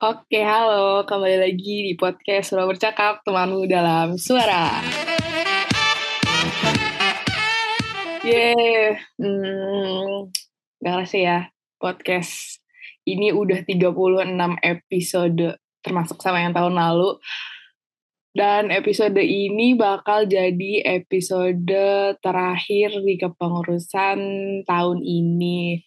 Oke, halo. Kembali lagi di podcast Suara Bercakap, temanmu dalam suara. Yeay. Hmm, gak kerasa ya, podcast ini udah 36 episode, termasuk sama yang tahun lalu. Dan episode ini bakal jadi episode terakhir di kepengurusan tahun ini.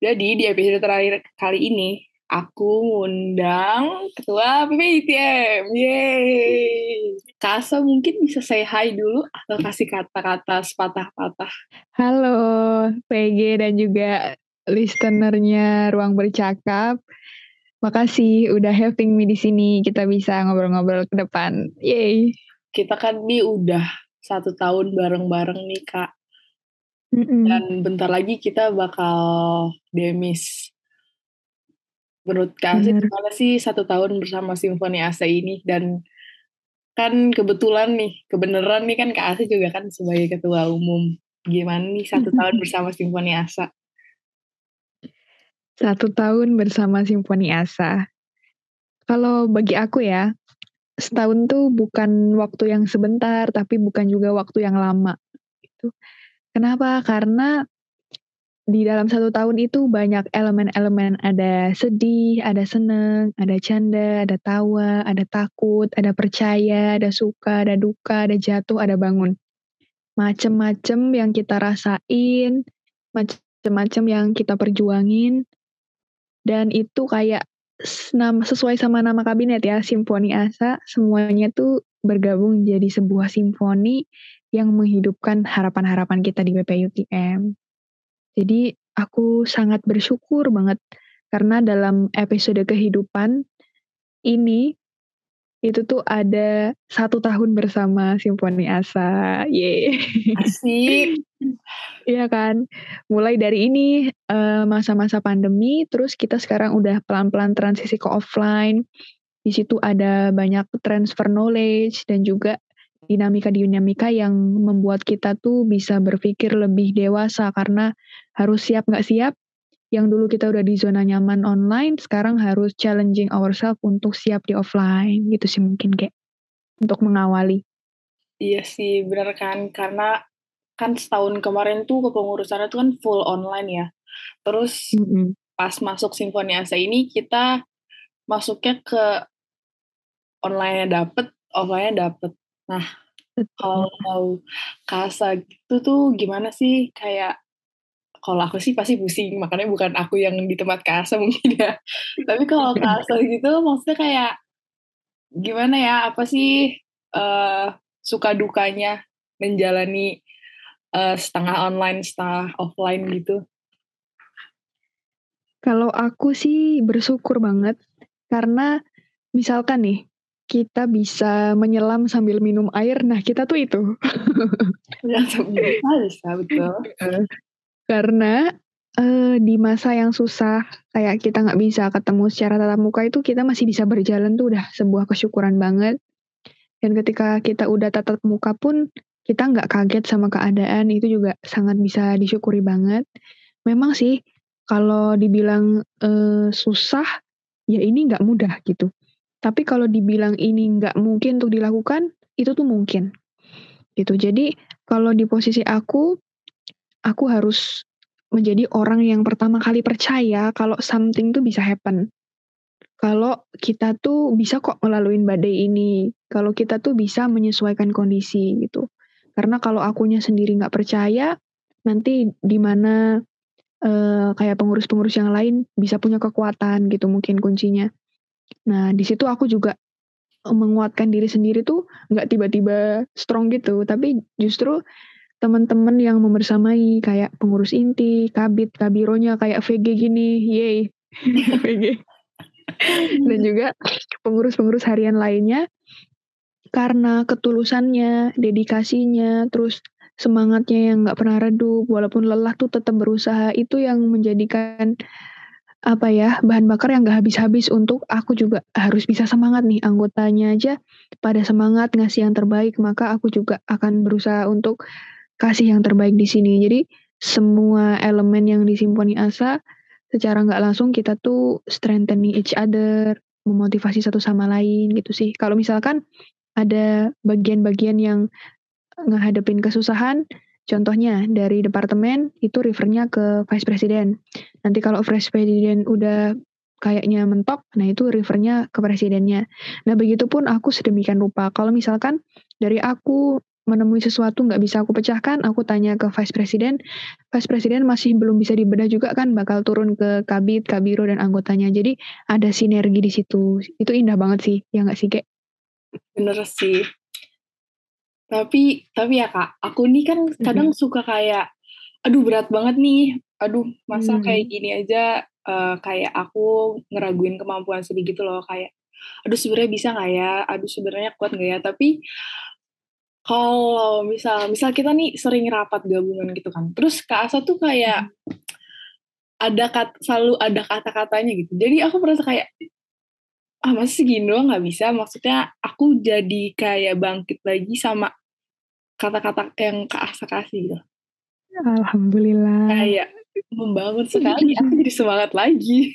Jadi di episode terakhir kali ini, aku ngundang ketua PPITM. Yeay. Kasa mungkin bisa say hi dulu atau kasih kata-kata sepatah-patah. Halo PG dan juga listenernya Ruang Bercakap. Makasih udah having me di sini. Kita bisa ngobrol-ngobrol ke depan. Yeay. Kita kan nih udah satu tahun bareng-bareng nih Kak. Mm -mm. Dan bentar lagi kita bakal demis menurut Kak Asih gimana sih satu tahun bersama Simfoni Asa ini? Dan kan kebetulan nih kebenaran nih kan Kak Asih juga kan sebagai ketua umum. Gimana nih satu tahun bersama Simfoni Asa satu tahun bersama Simfoni Asa kalau bagi aku ya setahun tuh bukan waktu yang sebentar tapi bukan juga waktu yang lama itu kenapa? Karena di dalam satu tahun itu banyak elemen-elemen ada sedih, ada seneng, ada canda, ada tawa, ada takut, ada percaya, ada suka, ada duka, ada jatuh, ada bangun. Macem-macem yang kita rasain, macem-macem yang kita perjuangin, dan itu kayak sesuai sama nama kabinet ya, Simfoni Asa, semuanya tuh bergabung jadi sebuah simfoni yang menghidupkan harapan-harapan kita di BPUTM. Jadi aku sangat bersyukur banget karena dalam episode kehidupan ini itu tuh ada satu tahun bersama Simfoni Asa, ye. Asik. Iya kan, mulai dari ini masa-masa uh, pandemi, terus kita sekarang udah pelan-pelan transisi ke offline. Di situ ada banyak transfer knowledge dan juga dinamika-dinamika yang membuat kita tuh bisa berpikir lebih dewasa karena harus siap nggak siap. Yang dulu kita udah di zona nyaman online, sekarang harus challenging ourselves untuk siap di offline gitu sih mungkin kayak untuk mengawali. Iya sih, benar kan? Karena kan setahun kemarin tuh kepengurusannya tuh kan full online ya. Terus mm -hmm. pas masuk Simfoni Asa ini kita masuknya ke online-nya dapet, offline-nya dapet. Nah, kalau kasa gitu tuh gimana sih? Kayak kalau aku sih pasti pusing, makanya bukan aku yang di tempat kasa mungkin ya. Tapi kalau kasa gitu maksudnya kayak gimana ya? Apa sih uh, suka dukanya menjalani uh, setengah online, setengah offline gitu? Kalau aku sih bersyukur banget karena misalkan nih kita bisa menyelam sambil minum air. Nah, kita tuh itu. Ya, bisa, betul. Karena uh, di masa yang susah, kayak kita nggak bisa ketemu secara tatap muka itu, kita masih bisa berjalan tuh udah sebuah kesyukuran banget. Dan ketika kita udah tatap muka pun, kita nggak kaget sama keadaan, itu juga sangat bisa disyukuri banget. Memang sih, kalau dibilang uh, susah, ya ini nggak mudah gitu. Tapi kalau dibilang ini nggak mungkin untuk dilakukan, itu tuh mungkin. Gitu. Jadi kalau di posisi aku, aku harus menjadi orang yang pertama kali percaya kalau something tuh bisa happen. Kalau kita tuh bisa kok melalui badai ini. Kalau kita tuh bisa menyesuaikan kondisi gitu. Karena kalau akunya sendiri nggak percaya, nanti di mana uh, kayak pengurus-pengurus yang lain bisa punya kekuatan gitu mungkin kuncinya. Nah, di situ aku juga menguatkan diri sendiri tuh nggak tiba-tiba strong gitu, tapi justru teman-teman yang membersamai kayak pengurus inti, kabit, kabironya kayak VG gini, yay, VG. Dan juga pengurus-pengurus harian lainnya karena ketulusannya, dedikasinya, terus semangatnya yang nggak pernah redup, walaupun lelah tuh tetap berusaha itu yang menjadikan apa ya, bahan bakar yang gak habis-habis untuk aku juga harus bisa semangat nih, anggotanya aja pada semangat ngasih yang terbaik, maka aku juga akan berusaha untuk kasih yang terbaik di sini. Jadi semua elemen yang di Simponi Asa secara nggak langsung kita tuh strengthening each other, memotivasi satu sama lain gitu sih. Kalau misalkan ada bagian-bagian yang ngehadapin kesusahan, contohnya dari departemen itu refernya ke vice president. Nanti kalau vice president udah kayaknya mentok, nah itu refernya ke presidennya. Nah begitupun aku sedemikian rupa. Kalau misalkan dari aku menemui sesuatu nggak bisa aku pecahkan, aku tanya ke Vice President, Vice President masih belum bisa dibedah juga kan, bakal turun ke Kabit, Kabiro, dan anggotanya. Jadi ada sinergi di situ. Itu indah banget sih, ya nggak sih, Kek? Bener sih. Tapi, tapi ya Kak, aku nih kan kadang hmm. suka kayak, aduh berat banget nih, aduh masa hmm. kayak gini aja, uh, kayak aku ngeraguin kemampuan sedikit gitu loh, kayak, aduh sebenarnya bisa nggak ya, aduh sebenarnya kuat nggak ya, tapi kalau misal misal kita nih sering rapat gabungan gitu kan, terus Kak Asa tuh kayak hmm. ada kat, selalu ada kata-katanya gitu. Jadi aku merasa kayak ah masih segini doang nggak bisa. Maksudnya aku jadi kayak bangkit lagi sama kata-kata yang Asa kasih gitu. Alhamdulillah. Kayak membangun sekali. aku jadi semangat lagi.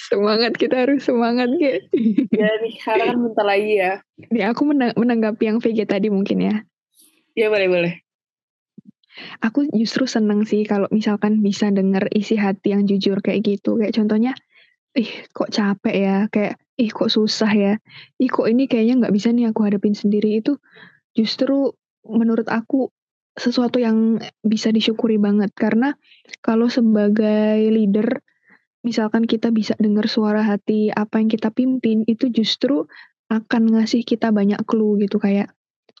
Semangat kita harus semangat gitu. ya nih karena kan bentar lagi ya. Nih aku menang menanggapi yang VG tadi mungkin ya. Iya boleh boleh. Aku justru seneng sih kalau misalkan bisa denger isi hati yang jujur kayak gitu. Kayak contohnya, ih kok capek ya, kayak ih kok susah ya, ih kok ini kayaknya nggak bisa nih aku hadapin sendiri itu justru menurut aku sesuatu yang bisa disyukuri banget. Karena kalau sebagai leader misalkan kita bisa dengar suara hati apa yang kita pimpin itu justru akan ngasih kita banyak clue gitu kayak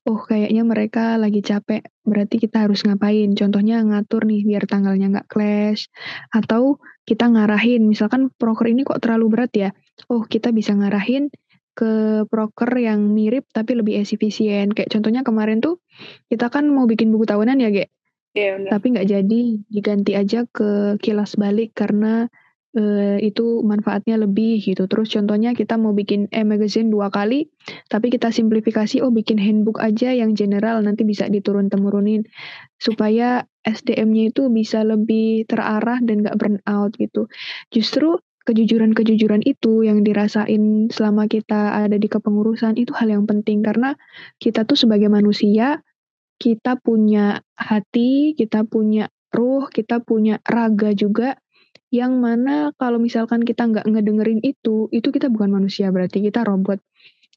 oh kayaknya mereka lagi capek berarti kita harus ngapain? Contohnya ngatur nih biar tanggalnya nggak clash. Atau kita ngarahin misalkan proker ini kok terlalu berat ya? Oh kita bisa ngarahin ke proker yang mirip tapi lebih efisien kayak contohnya kemarin tuh kita kan mau bikin buku tahunan ya Ge yeah, tapi nggak jadi diganti aja ke kilas balik karena uh, itu manfaatnya lebih gitu. Terus contohnya kita mau bikin e-magazine dua kali, tapi kita simplifikasi, oh bikin handbook aja yang general nanti bisa diturun-temurunin supaya SDM-nya itu bisa lebih terarah dan gak burn out gitu. Justru kejujuran-kejujuran itu yang dirasain selama kita ada di kepengurusan itu hal yang penting karena kita tuh sebagai manusia kita punya hati, kita punya ruh, kita punya raga juga yang mana kalau misalkan kita nggak ngedengerin itu, itu kita bukan manusia berarti kita robot.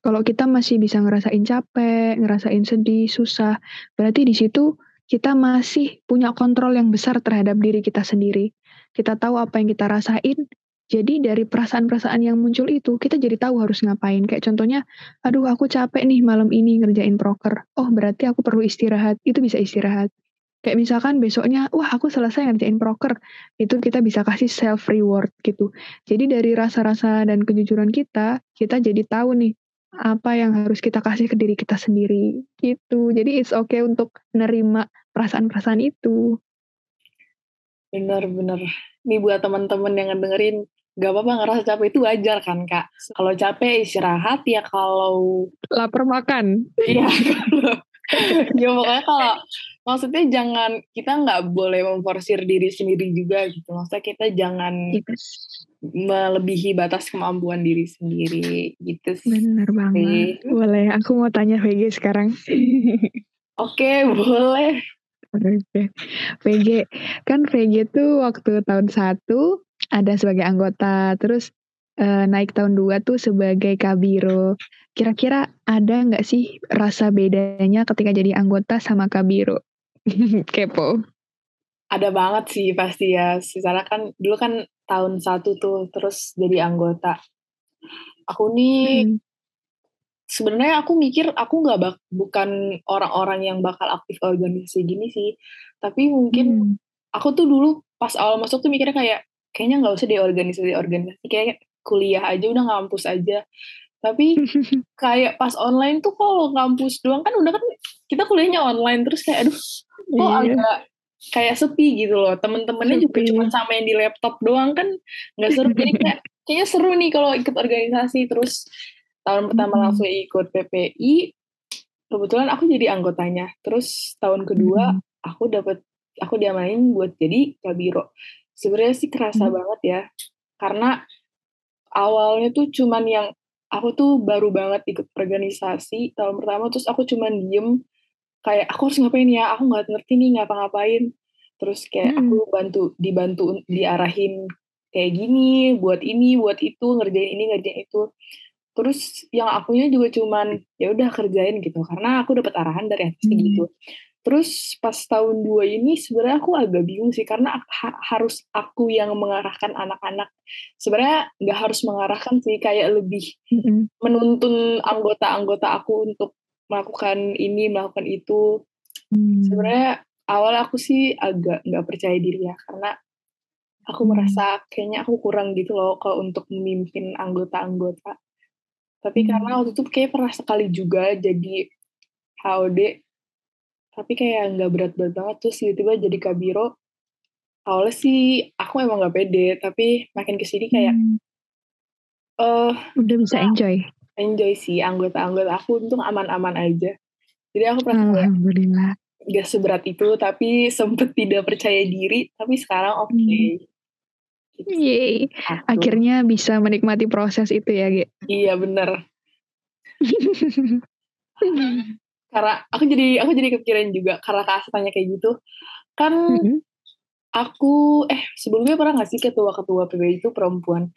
Kalau kita masih bisa ngerasain capek, ngerasain sedih, susah, berarti di situ kita masih punya kontrol yang besar terhadap diri kita sendiri. Kita tahu apa yang kita rasain, jadi dari perasaan-perasaan yang muncul itu, kita jadi tahu harus ngapain. Kayak contohnya, aduh aku capek nih malam ini ngerjain proker. Oh berarti aku perlu istirahat. Itu bisa istirahat. Kayak misalkan besoknya, wah aku selesai ngerjain proker, itu kita bisa kasih self reward gitu. Jadi dari rasa-rasa dan kejujuran kita, kita jadi tahu nih apa yang harus kita kasih ke diri kita sendiri gitu. Jadi it's okay untuk menerima perasaan-perasaan itu. Bener-bener. Nih buat teman-teman yang dengerin, gak apa-apa ngerasa capek itu wajar kan kak. Kalau capek istirahat ya kalau lapar makan. Iya. ya pokoknya kalau maksudnya jangan kita nggak boleh memforsir diri sendiri juga gitu maksudnya kita jangan melebihi batas kemampuan diri sendiri gitu sih. bener banget boleh aku mau tanya VG sekarang oke boleh VG kan VG tuh waktu tahun satu ada sebagai anggota terus uh, naik tahun dua tuh sebagai kabiro kira-kira ada nggak sih rasa bedanya ketika jadi anggota sama kabiro Kepo. Ada banget sih pasti ya. Secara kan dulu kan tahun satu tuh terus jadi anggota. Aku nih hmm. sebenarnya aku mikir aku nggak bak bukan orang-orang yang bakal aktif organisasi gini sih. Tapi mungkin hmm. aku tuh dulu pas awal masuk tuh mikirnya kayak kayaknya nggak usah di organisasi organisasi kayak kuliah aja udah ngampus aja. Tapi kayak pas online tuh kalau ngampus doang kan udah kan kita kuliahnya online terus kayak aduh kok iya. agak kayak sepi gitu loh. Temen-temennya juga cuma sama yang di laptop doang kan nggak seru. Jadi kayak kayaknya seru nih kalau ikut organisasi. Terus tahun pertama hmm. langsung ikut PPI kebetulan aku jadi anggotanya. Terus tahun kedua hmm. aku dapat aku diamanin buat jadi kabiro sebenarnya sih kerasa hmm. banget ya karena awalnya tuh cuman yang aku tuh baru banget ikut organisasi tahun pertama terus aku cuman diem kayak aku harus ngapain ya aku nggak ngerti nih ngapa-ngapain terus kayak hmm. aku bantu dibantu diarahin kayak gini buat ini buat itu ngerjain ini ngerjain itu terus yang akunya juga cuman ya udah kerjain gitu karena aku dapat arahan dari atas hmm. gitu terus pas tahun dua ini sebenarnya aku agak bingung sih karena ha harus aku yang mengarahkan anak-anak sebenarnya nggak harus mengarahkan sih kayak lebih hmm. menuntun anggota-anggota aku untuk melakukan ini melakukan itu hmm. sebenarnya awal aku sih agak nggak percaya diri ya karena aku hmm. merasa kayaknya aku kurang gitu loh kalau untuk memimpin anggota-anggota tapi hmm. karena waktu itu kayak pernah sekali juga jadi HOD tapi kayak nggak berat-berat banget terus tiba-tiba jadi kabiro awalnya sih aku emang nggak pede tapi makin ke sini kayak hmm. uh, udah bisa enjoy enjoy sih anggota-anggota aku untung aman-aman aja. Jadi aku pernah Alhamdulillah. Gak seberat itu, tapi sempet tidak percaya diri, tapi sekarang oke. Okay. Hmm. Gitu. Yeay. Akhirnya bisa menikmati proses itu ya, Ge. Iya, bener. karena aku jadi aku jadi kepikiran juga karena Kak tanya kayak gitu. Kan mm -hmm. aku eh sebelumnya pernah gak sih ketua-ketua PBI itu perempuan?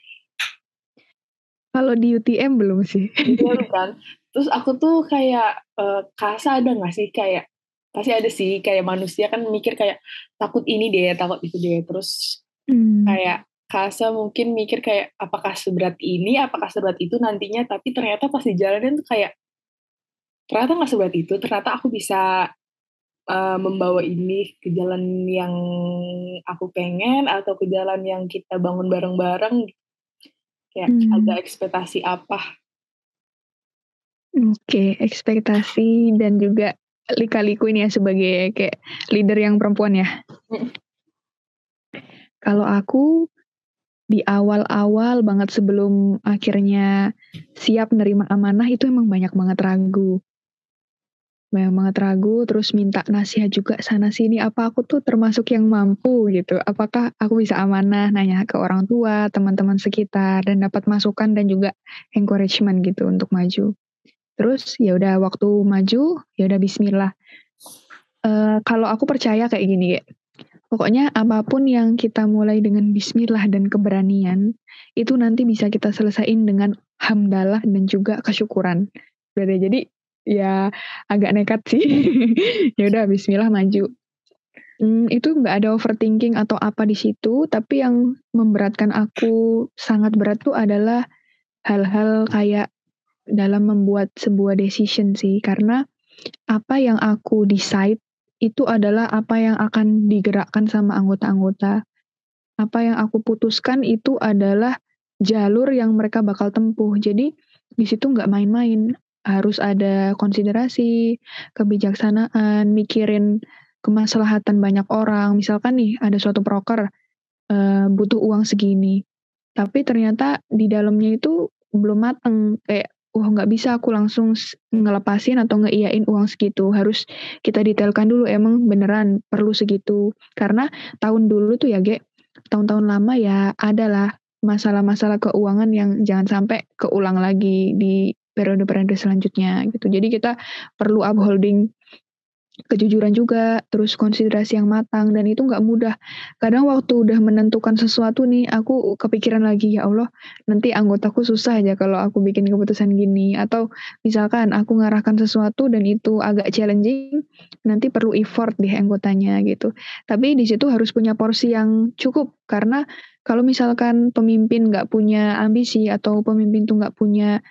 Kalau di UTM belum sih. Iya kan. Terus aku tuh kayak uh, kasa ada nggak sih kayak pasti ada sih kayak manusia kan mikir kayak takut ini deh takut itu deh terus hmm. kayak kasa mungkin mikir kayak apakah seberat ini apakah seberat itu nantinya tapi ternyata pas dijalanin tuh kayak ternyata nggak seberat itu ternyata aku bisa uh, membawa ini ke jalan yang aku pengen atau ke jalan yang kita bangun bareng-bareng Kayak hmm. ada ekspektasi apa? Oke, okay, ekspektasi dan juga lika-liku ini ya sebagai kayak leader yang perempuan ya. Hmm. Kalau aku di awal-awal banget sebelum akhirnya siap menerima amanah itu emang banyak banget ragu banyak banget ragu terus minta nasihat juga sana sini apa aku tuh termasuk yang mampu? gitu. Apakah aku bisa amanah? Nanya ke orang tua teman-teman sekitar dan dapat masukan dan juga encouragement gitu untuk maju. Terus ya udah waktu maju ya udah Bismillah. Uh, kalau aku percaya kayak gini ya pokoknya apa pun yang kita mulai dengan Bismillah dan keberanian itu nanti bisa kita selesaiin dengan hamdalah dan juga kesyukuran. Berarti jadi ya agak nekat sih. ya udah Bismillah maju. Hmm, itu nggak ada overthinking atau apa di situ, tapi yang memberatkan aku sangat berat tuh adalah hal-hal kayak dalam membuat sebuah decision sih, karena apa yang aku decide itu adalah apa yang akan digerakkan sama anggota-anggota. Apa yang aku putuskan itu adalah jalur yang mereka bakal tempuh. Jadi di situ nggak main-main harus ada konsiderasi, kebijaksanaan, mikirin kemaslahatan banyak orang. Misalkan nih ada suatu broker uh, butuh uang segini, tapi ternyata di dalamnya itu belum mateng. Kayak wah nggak bisa aku langsung ngelepasin atau ngeiyain uang segitu. Harus kita detailkan dulu emang beneran perlu segitu. Karena tahun dulu tuh ya ge tahun-tahun lama ya adalah masalah-masalah keuangan yang jangan sampai keulang lagi di periode-periode selanjutnya gitu. Jadi kita perlu upholding kejujuran juga, terus konsiderasi yang matang dan itu nggak mudah. Kadang waktu udah menentukan sesuatu nih, aku kepikiran lagi ya Allah, nanti anggotaku susah aja kalau aku bikin keputusan gini atau misalkan aku ngarahkan sesuatu dan itu agak challenging, nanti perlu effort deh anggotanya gitu. Tapi di situ harus punya porsi yang cukup karena kalau misalkan pemimpin nggak punya ambisi atau pemimpin tuh nggak punya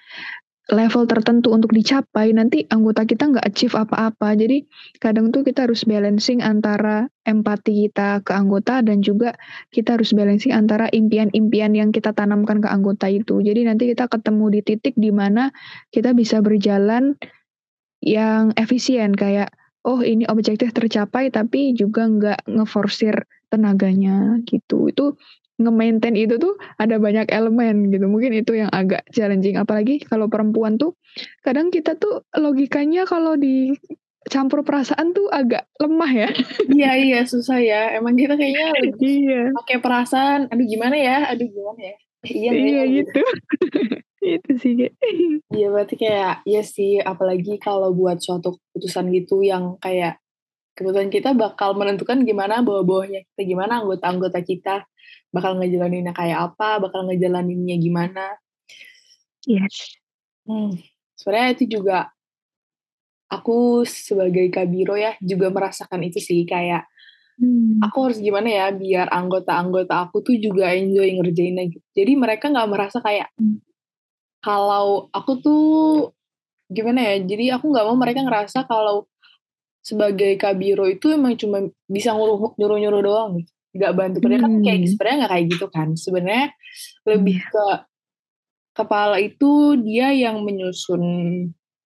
level tertentu untuk dicapai nanti anggota kita nggak achieve apa-apa. Jadi kadang tuh kita harus balancing antara empati kita ke anggota dan juga kita harus balancing antara impian-impian yang kita tanamkan ke anggota itu. Jadi nanti kita ketemu di titik di mana kita bisa berjalan yang efisien kayak oh ini objektif tercapai tapi juga nggak ngeforsir tenaganya gitu. Itu nge-maintain itu tuh ada banyak elemen gitu. Mungkin itu yang agak challenging. Apalagi kalau perempuan tuh kadang kita tuh logikanya kalau di campur perasaan tuh agak lemah ya. Iya iya susah ya. Emang kita kayaknya iya. pakai perasaan. Aduh gimana ya? Aduh gimana ya? iya iya gitu itu sih kayak iya berarti kayak iya sih apalagi kalau buat suatu keputusan gitu yang kayak keputusan kita bakal menentukan gimana bawah-bawahnya kita gimana anggota-anggota kita bakal ngejalaninnya kayak apa bakal ngejalaninnya gimana yes hmm, sebenarnya itu juga aku sebagai kabiro ya juga merasakan itu sih kayak Hmm. Aku harus gimana ya biar anggota-anggota aku tuh juga enjoy ngerjainnya gitu. Jadi mereka nggak merasa kayak hmm. kalau aku tuh gimana ya. Jadi aku nggak mau mereka ngerasa kalau sebagai kabiro itu emang cuma bisa nyuruh-nyuruh doang gitu. Gak bantu hmm. kayak sebenarnya nggak kayak gitu kan. Sebenarnya lebih hmm. ke kepala itu dia yang menyusun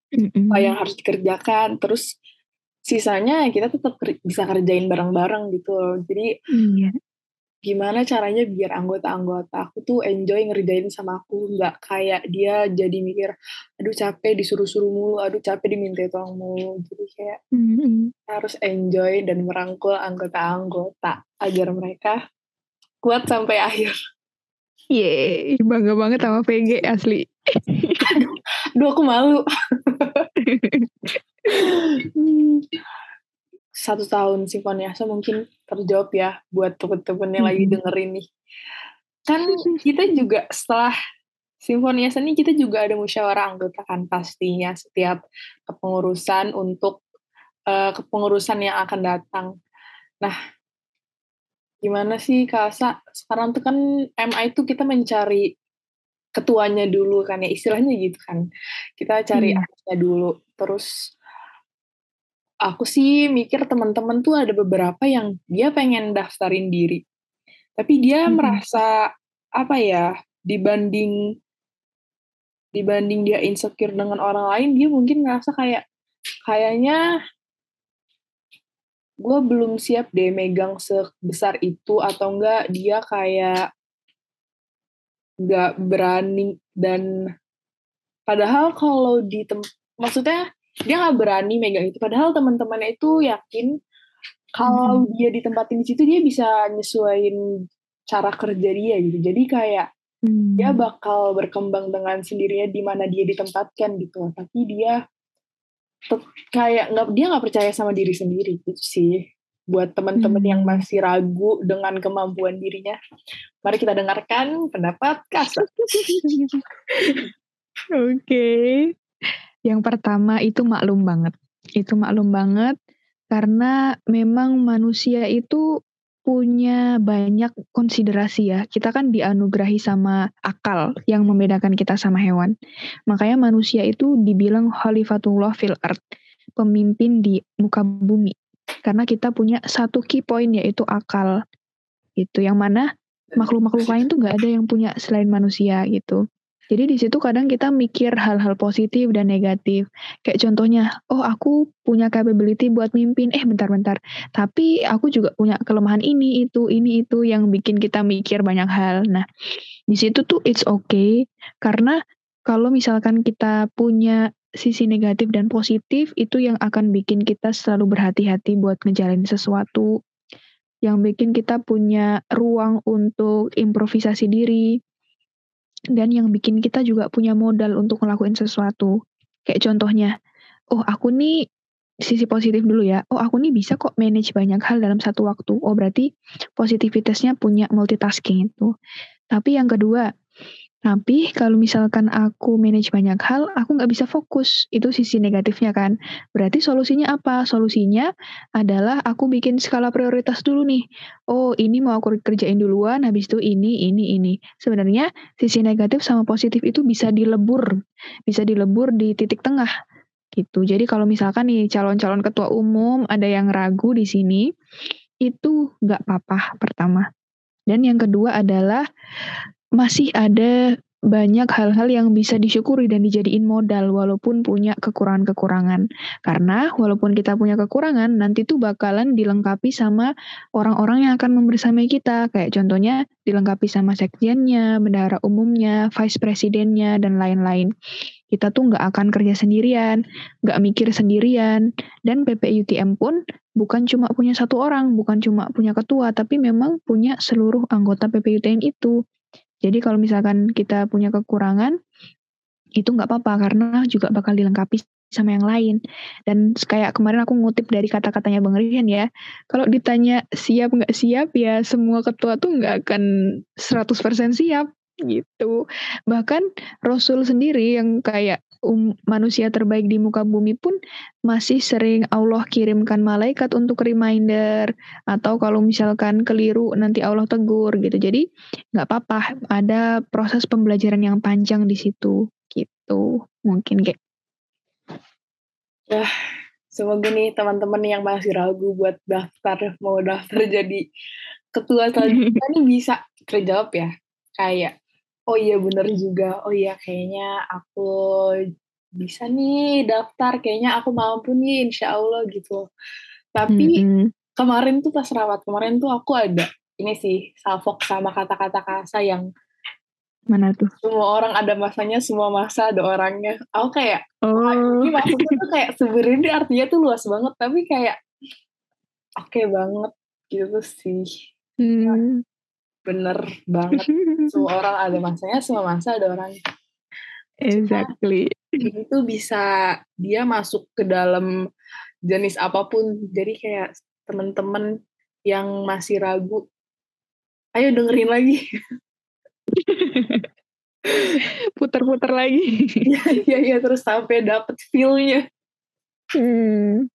apa yang harus dikerjakan terus sisanya kita tetap bisa kerjain bareng-bareng gitu loh. Jadi iya. Gimana caranya biar anggota-anggota aku tuh enjoy ngerjain sama aku nggak kayak dia jadi mikir aduh capek disuruh-suruh mulu aduh capek diminta tolong mulu jadi kayak mm-hmm. harus enjoy dan merangkul anggota-anggota agar mereka kuat sampai akhir Yeay, bangga banget sama VG asli. Aduh, aku malu. Satu tahun Simfoniasa mungkin terjawab ya buat temen-temen yang lagi dengerin nih. Kan kita juga setelah Simfoniasa ini kita juga ada musyawarah anggota kan pastinya setiap kepengurusan untuk uh, kepengurusan yang akan datang. Nah, gimana sih Kak Asa? Sekarang tuh kan MA itu kita mencari ketuanya dulu kan ya istilahnya gitu kan. Kita cari hmm. dulu. Terus aku sih mikir teman-teman tuh ada beberapa yang dia pengen daftarin diri. Tapi dia hmm. merasa apa ya, dibanding dibanding dia insecure dengan orang lain, dia mungkin ngerasa kayak kayaknya gue belum siap deh megang sebesar itu atau enggak dia kayak nggak berani dan padahal kalau di tem maksudnya dia nggak berani megang itu padahal teman-temannya itu yakin kalau hmm. dia ditempatin di situ dia bisa nyesuaiin cara kerja dia gitu jadi kayak hmm. dia bakal berkembang dengan sendirinya di mana dia ditempatkan gitu tapi dia kayak nggak dia nggak percaya sama diri sendiri gitu sih buat teman-teman hmm. yang masih ragu dengan kemampuan dirinya mari kita dengarkan pendapat kasar oke okay. Yang pertama itu maklum banget. Itu maklum banget karena memang manusia itu punya banyak konsiderasi ya. Kita kan dianugerahi sama akal yang membedakan kita sama hewan. Makanya manusia itu dibilang khalifatullah fil earth, pemimpin di muka bumi. Karena kita punya satu key point yaitu akal. Itu yang mana makhluk-makhluk lain tuh nggak ada yang punya selain manusia gitu. Jadi di situ kadang kita mikir hal-hal positif dan negatif. Kayak contohnya, oh aku punya capability buat mimpin, eh bentar-bentar. Tapi aku juga punya kelemahan ini, itu, ini, itu yang bikin kita mikir banyak hal. Nah, di situ tuh it's okay. Karena kalau misalkan kita punya sisi negatif dan positif, itu yang akan bikin kita selalu berhati-hati buat ngejalanin sesuatu. Yang bikin kita punya ruang untuk improvisasi diri, dan yang bikin kita juga punya modal untuk ngelakuin sesuatu. Kayak contohnya, oh aku nih sisi positif dulu ya. Oh aku nih bisa kok manage banyak hal dalam satu waktu. Oh berarti positivitasnya punya multitasking itu. Tapi yang kedua, tapi kalau misalkan aku manage banyak hal, aku nggak bisa fokus. Itu sisi negatifnya kan. Berarti solusinya apa? Solusinya adalah aku bikin skala prioritas dulu nih. Oh ini mau aku kerjain duluan, habis itu ini, ini, ini. Sebenarnya sisi negatif sama positif itu bisa dilebur. Bisa dilebur di titik tengah gitu. Jadi kalau misalkan nih calon-calon ketua umum ada yang ragu di sini, itu nggak apa-apa pertama. Dan yang kedua adalah masih ada banyak hal-hal yang bisa disyukuri dan dijadiin modal walaupun punya kekurangan-kekurangan. Karena walaupun kita punya kekurangan, nanti tuh bakalan dilengkapi sama orang-orang yang akan membersamai kita. Kayak contohnya dilengkapi sama sekjennya, bendahara umumnya, vice presidennya, dan lain-lain. Kita tuh nggak akan kerja sendirian, nggak mikir sendirian. Dan PPUTM pun bukan cuma punya satu orang, bukan cuma punya ketua, tapi memang punya seluruh anggota PPUTM itu Jadi kalau misalkan kita punya kekurangan, itu nggak apa-apa karena juga bakal dilengkapi sama yang lain. Dan kayak kemarin aku ngutip dari kata-katanya Bang Rian ya, kalau ditanya siap nggak siap ya semua ketua tuh nggak akan 100% siap gitu. Bahkan Rasul sendiri yang kayak um, manusia terbaik di muka bumi pun masih sering Allah kirimkan malaikat untuk reminder atau kalau misalkan keliru nanti Allah tegur gitu. Jadi nggak apa-apa, ada proses pembelajaran yang panjang di situ gitu. Mungkin kayak Ya, semoga nih teman-teman yang masih ragu buat daftar mau daftar jadi ketua selanjutnya nih bisa terjawab ya. Kayak oh iya bener juga, oh iya kayaknya aku bisa nih daftar, kayaknya aku mampu nih insya Allah gitu. Tapi mm-hmm. kemarin tuh pas rawat, kemarin tuh aku ada ini sih salfok sama kata-kata kasa yang mana tuh? Semua orang ada masanya, semua masa ada orangnya. Aku kayak, oh. ini maksudnya tuh kayak sebenarnya artinya tuh luas banget, tapi kayak oke okay banget gitu sih. Hmm bener banget. Semua orang ada masanya semua masa ada orang exactly. Ini tuh bisa dia masuk ke dalam jenis apa pun. Jadi kayak temen-temen yang masih ragu ayo dengerin lagi. Putar-putar lagi. Iya iya terus sampai dapet feelnya. Hmm.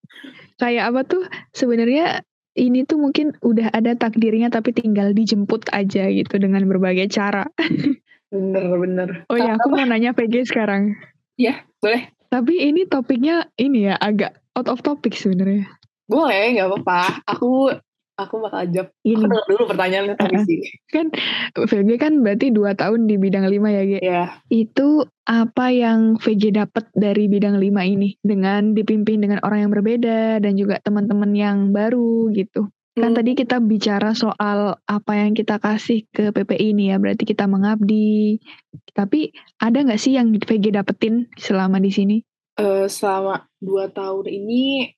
kayak apa tuh? Sebenarnya ini tuh mungkin udah ada takdirnya tapi tinggal dijemput aja gitu dengan berbagai cara. Bener bener. Oh ya, aku mau nanya PG sekarang. Ya, boleh. Tapi ini topiknya ini ya agak out of topic sebenarnya. Boleh, nggak apa-apa. Aku aku bakal jawab ini. aku dulu pertanyaannya tadi sih. Kan VG kan berarti dua tahun di bidang lima ya G yeah. itu apa yang VG dapat dari bidang lima ini? Dengan dipimpin dengan orang yang berbeda dan juga teman-teman yang baru gitu. Kan hmm. tadi kita bicara soal apa yang kita kasih ke PPI ini ya berarti kita mengabdi. Tapi ada nggak sih yang VG dapetin selama di sini? Uh, selama dua tahun ini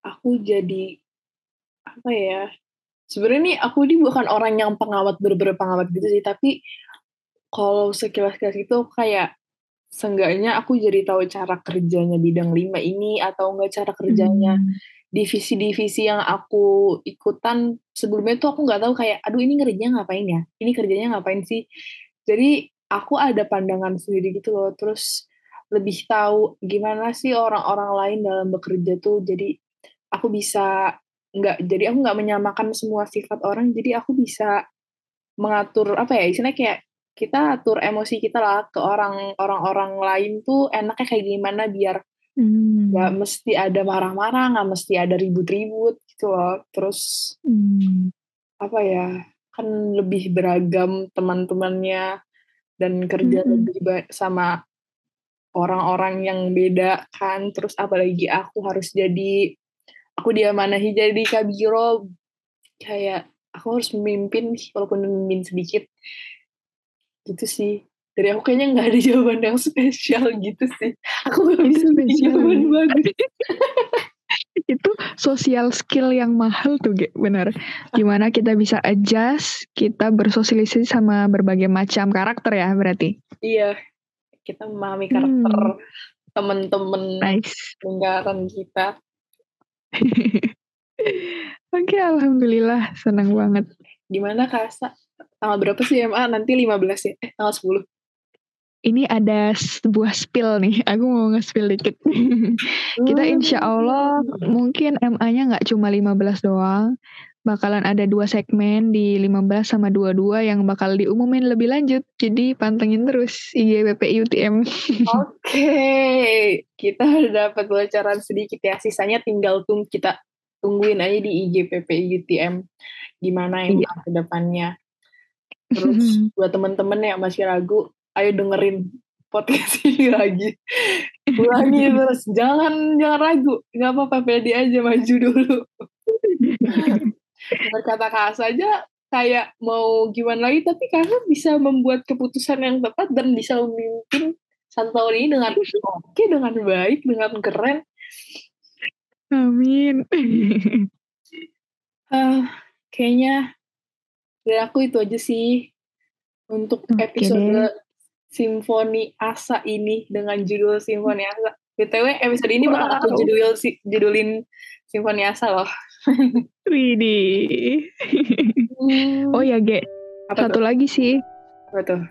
aku jadi apa ya sebenarnya nih aku ini bukan orang yang pengawat bener-bener pengawat gitu sih tapi kalau sekilas-kilas itu kayak seenggaknya aku jadi tahu cara kerjanya bidang lima ini atau enggak cara kerjanya divisi divisi-divisi yang aku ikutan. Sebelumnya tuh aku nggak tahu kayak aduh ini kerjanya ngapain ya? Ini kerjanya ngapain sih? Jadi aku ada pandangan sendiri gitu loh terus lebih tahu gimana sih orang-orang lain dalam bekerja tuh. Jadi aku bisa nggak jadi aku nggak menyamakan semua sifat orang jadi aku bisa mengatur apa ya istilahnya kayak kita atur emosi kita lah ke orang orang-orang lain tuh enaknya kayak gimana biar hmm. nggak hmm. mesti ada marah-marah nggak mesti ada ribut-ribut gitu loh terus hmm. apa ya kan lebih beragam teman-temannya dan kerja hmm. lebih sama orang-orang yang beda kan terus apalagi aku harus jadi aku diamanahi jadi kabiro. Kayak aku harus memimpin walaupun memimpin sedikit. Gitu sih. Dari aku kayaknya nggak ada jawaban yang spesial gitu sih. Aku nggak bisa jawaban bagus. Itu sosial skill yang mahal tuh benar gimana kita bisa adjust kita bersosialisasi sama berbagai macam karakter ya berarti. Iya. Kita memahami karakter hmm. teman-teman nice. lingkaran kita Oke, alhamdulillah senang banget. Gimana Kak Tanggal berapa sih MA? Nanti 15 ya? Eh, tanggal 10. Ini ada sebuah spill nih. Aku mau nge-spill dikit. Kita insya Allah mungkin MA-nya nggak cuma 15 doang bakalan ada dua segmen di 15 sama 22 yang bakal diumumin lebih lanjut. Jadi pantengin terus IG UTM. Oke, okay. kita udah dapat bocoran sedikit ya. Sisanya tinggal tunggu kita tungguin aja di IG UTM gimana yang iya. ke depannya. Terus buat temen-temen yang masih ragu, ayo dengerin podcast ini lagi. Ulangi terus, jangan jangan ragu, nggak apa-apa pede aja maju dulu berkata kata saja kayak mau gimana lagi tapi karena bisa membuat keputusan yang tepat dan bisa memimpin ini dengan oke dengan baik dengan keren. Amin. Uh, kayaknya dari aku itu aja sih untuk episode Simfoni Asa ini dengan judul Simfoni Asa. BTW episode ini bakal aku judul judulin Simfoni Asa loh. Widih. hmm. Oh ya, Ge. Apa Satu tuh? lagi sih. Betul.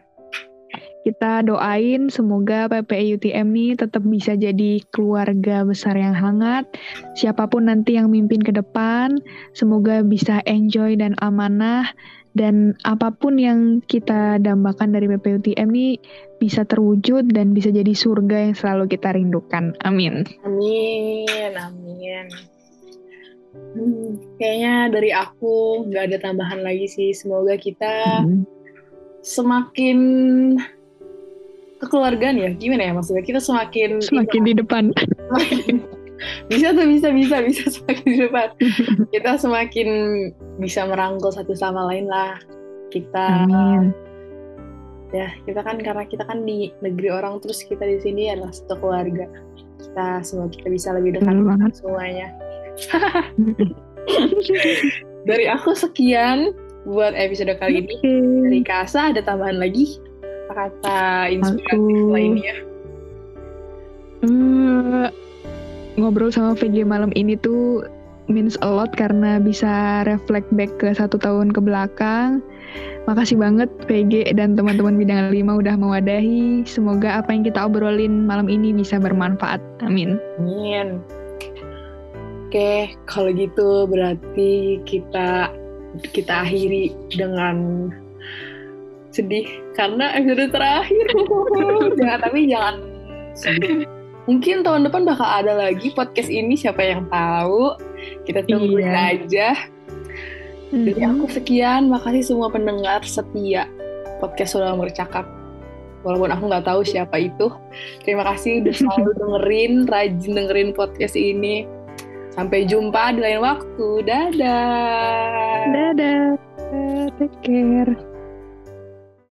Kita doain semoga PPI UTM ini tetap bisa jadi keluarga besar yang hangat. Siapa pun nanti yang mimpin ke depan, semoga bisa enjoy dan amanah dan apa pun yang kita dambakan dari PPUTM ini bisa terwujud dan bisa jadi surga yang selalu kita rindukan. Amin. Amin, amin. Hmm, kayaknya dari aku nggak ada tambahan lagi sih. Semoga kita hmm. semakin kekeluargaan ya. Gimana ya maksudnya? Kita semakin semakin di depan. bisa tuh bisa bisa bisa semakin di depan kita semakin bisa merangkul satu sama lain lah kita Amin. ya kita kan karena kita kan di negeri orang terus kita di sini adalah satu keluarga kita semua kita bisa lebih dekat semuanya dari aku sekian buat episode kali ini dari Kasa ada tambahan lagi kata inspiratif lainnya hmm, ngobrol sama VG malam ini tuh means a lot karena bisa reflect back ke satu tahun ke belakang. Makasih banget VG dan teman-teman bidang lima udah mewadahi. Semoga apa yang kita obrolin malam ini bisa bermanfaat. Amin. Amin. Oke, kalau gitu berarti kita kita akhiri dengan sedih. Karena episode terakhir. jangan tapi jangan sedih. Mungkin tahun depan bakal ada lagi podcast ini siapa yang tahu. Kita tungguin iya. aja. Dari mm-hmm. aku sekian. Makasih semua pendengar setia podcast sudah bercakap walaupun aku nggak tahu siapa itu. Terima kasih udah selalu dengerin rajin dengerin podcast ini sampai jumpa di lain waktu. Dadah. Dadah. Take care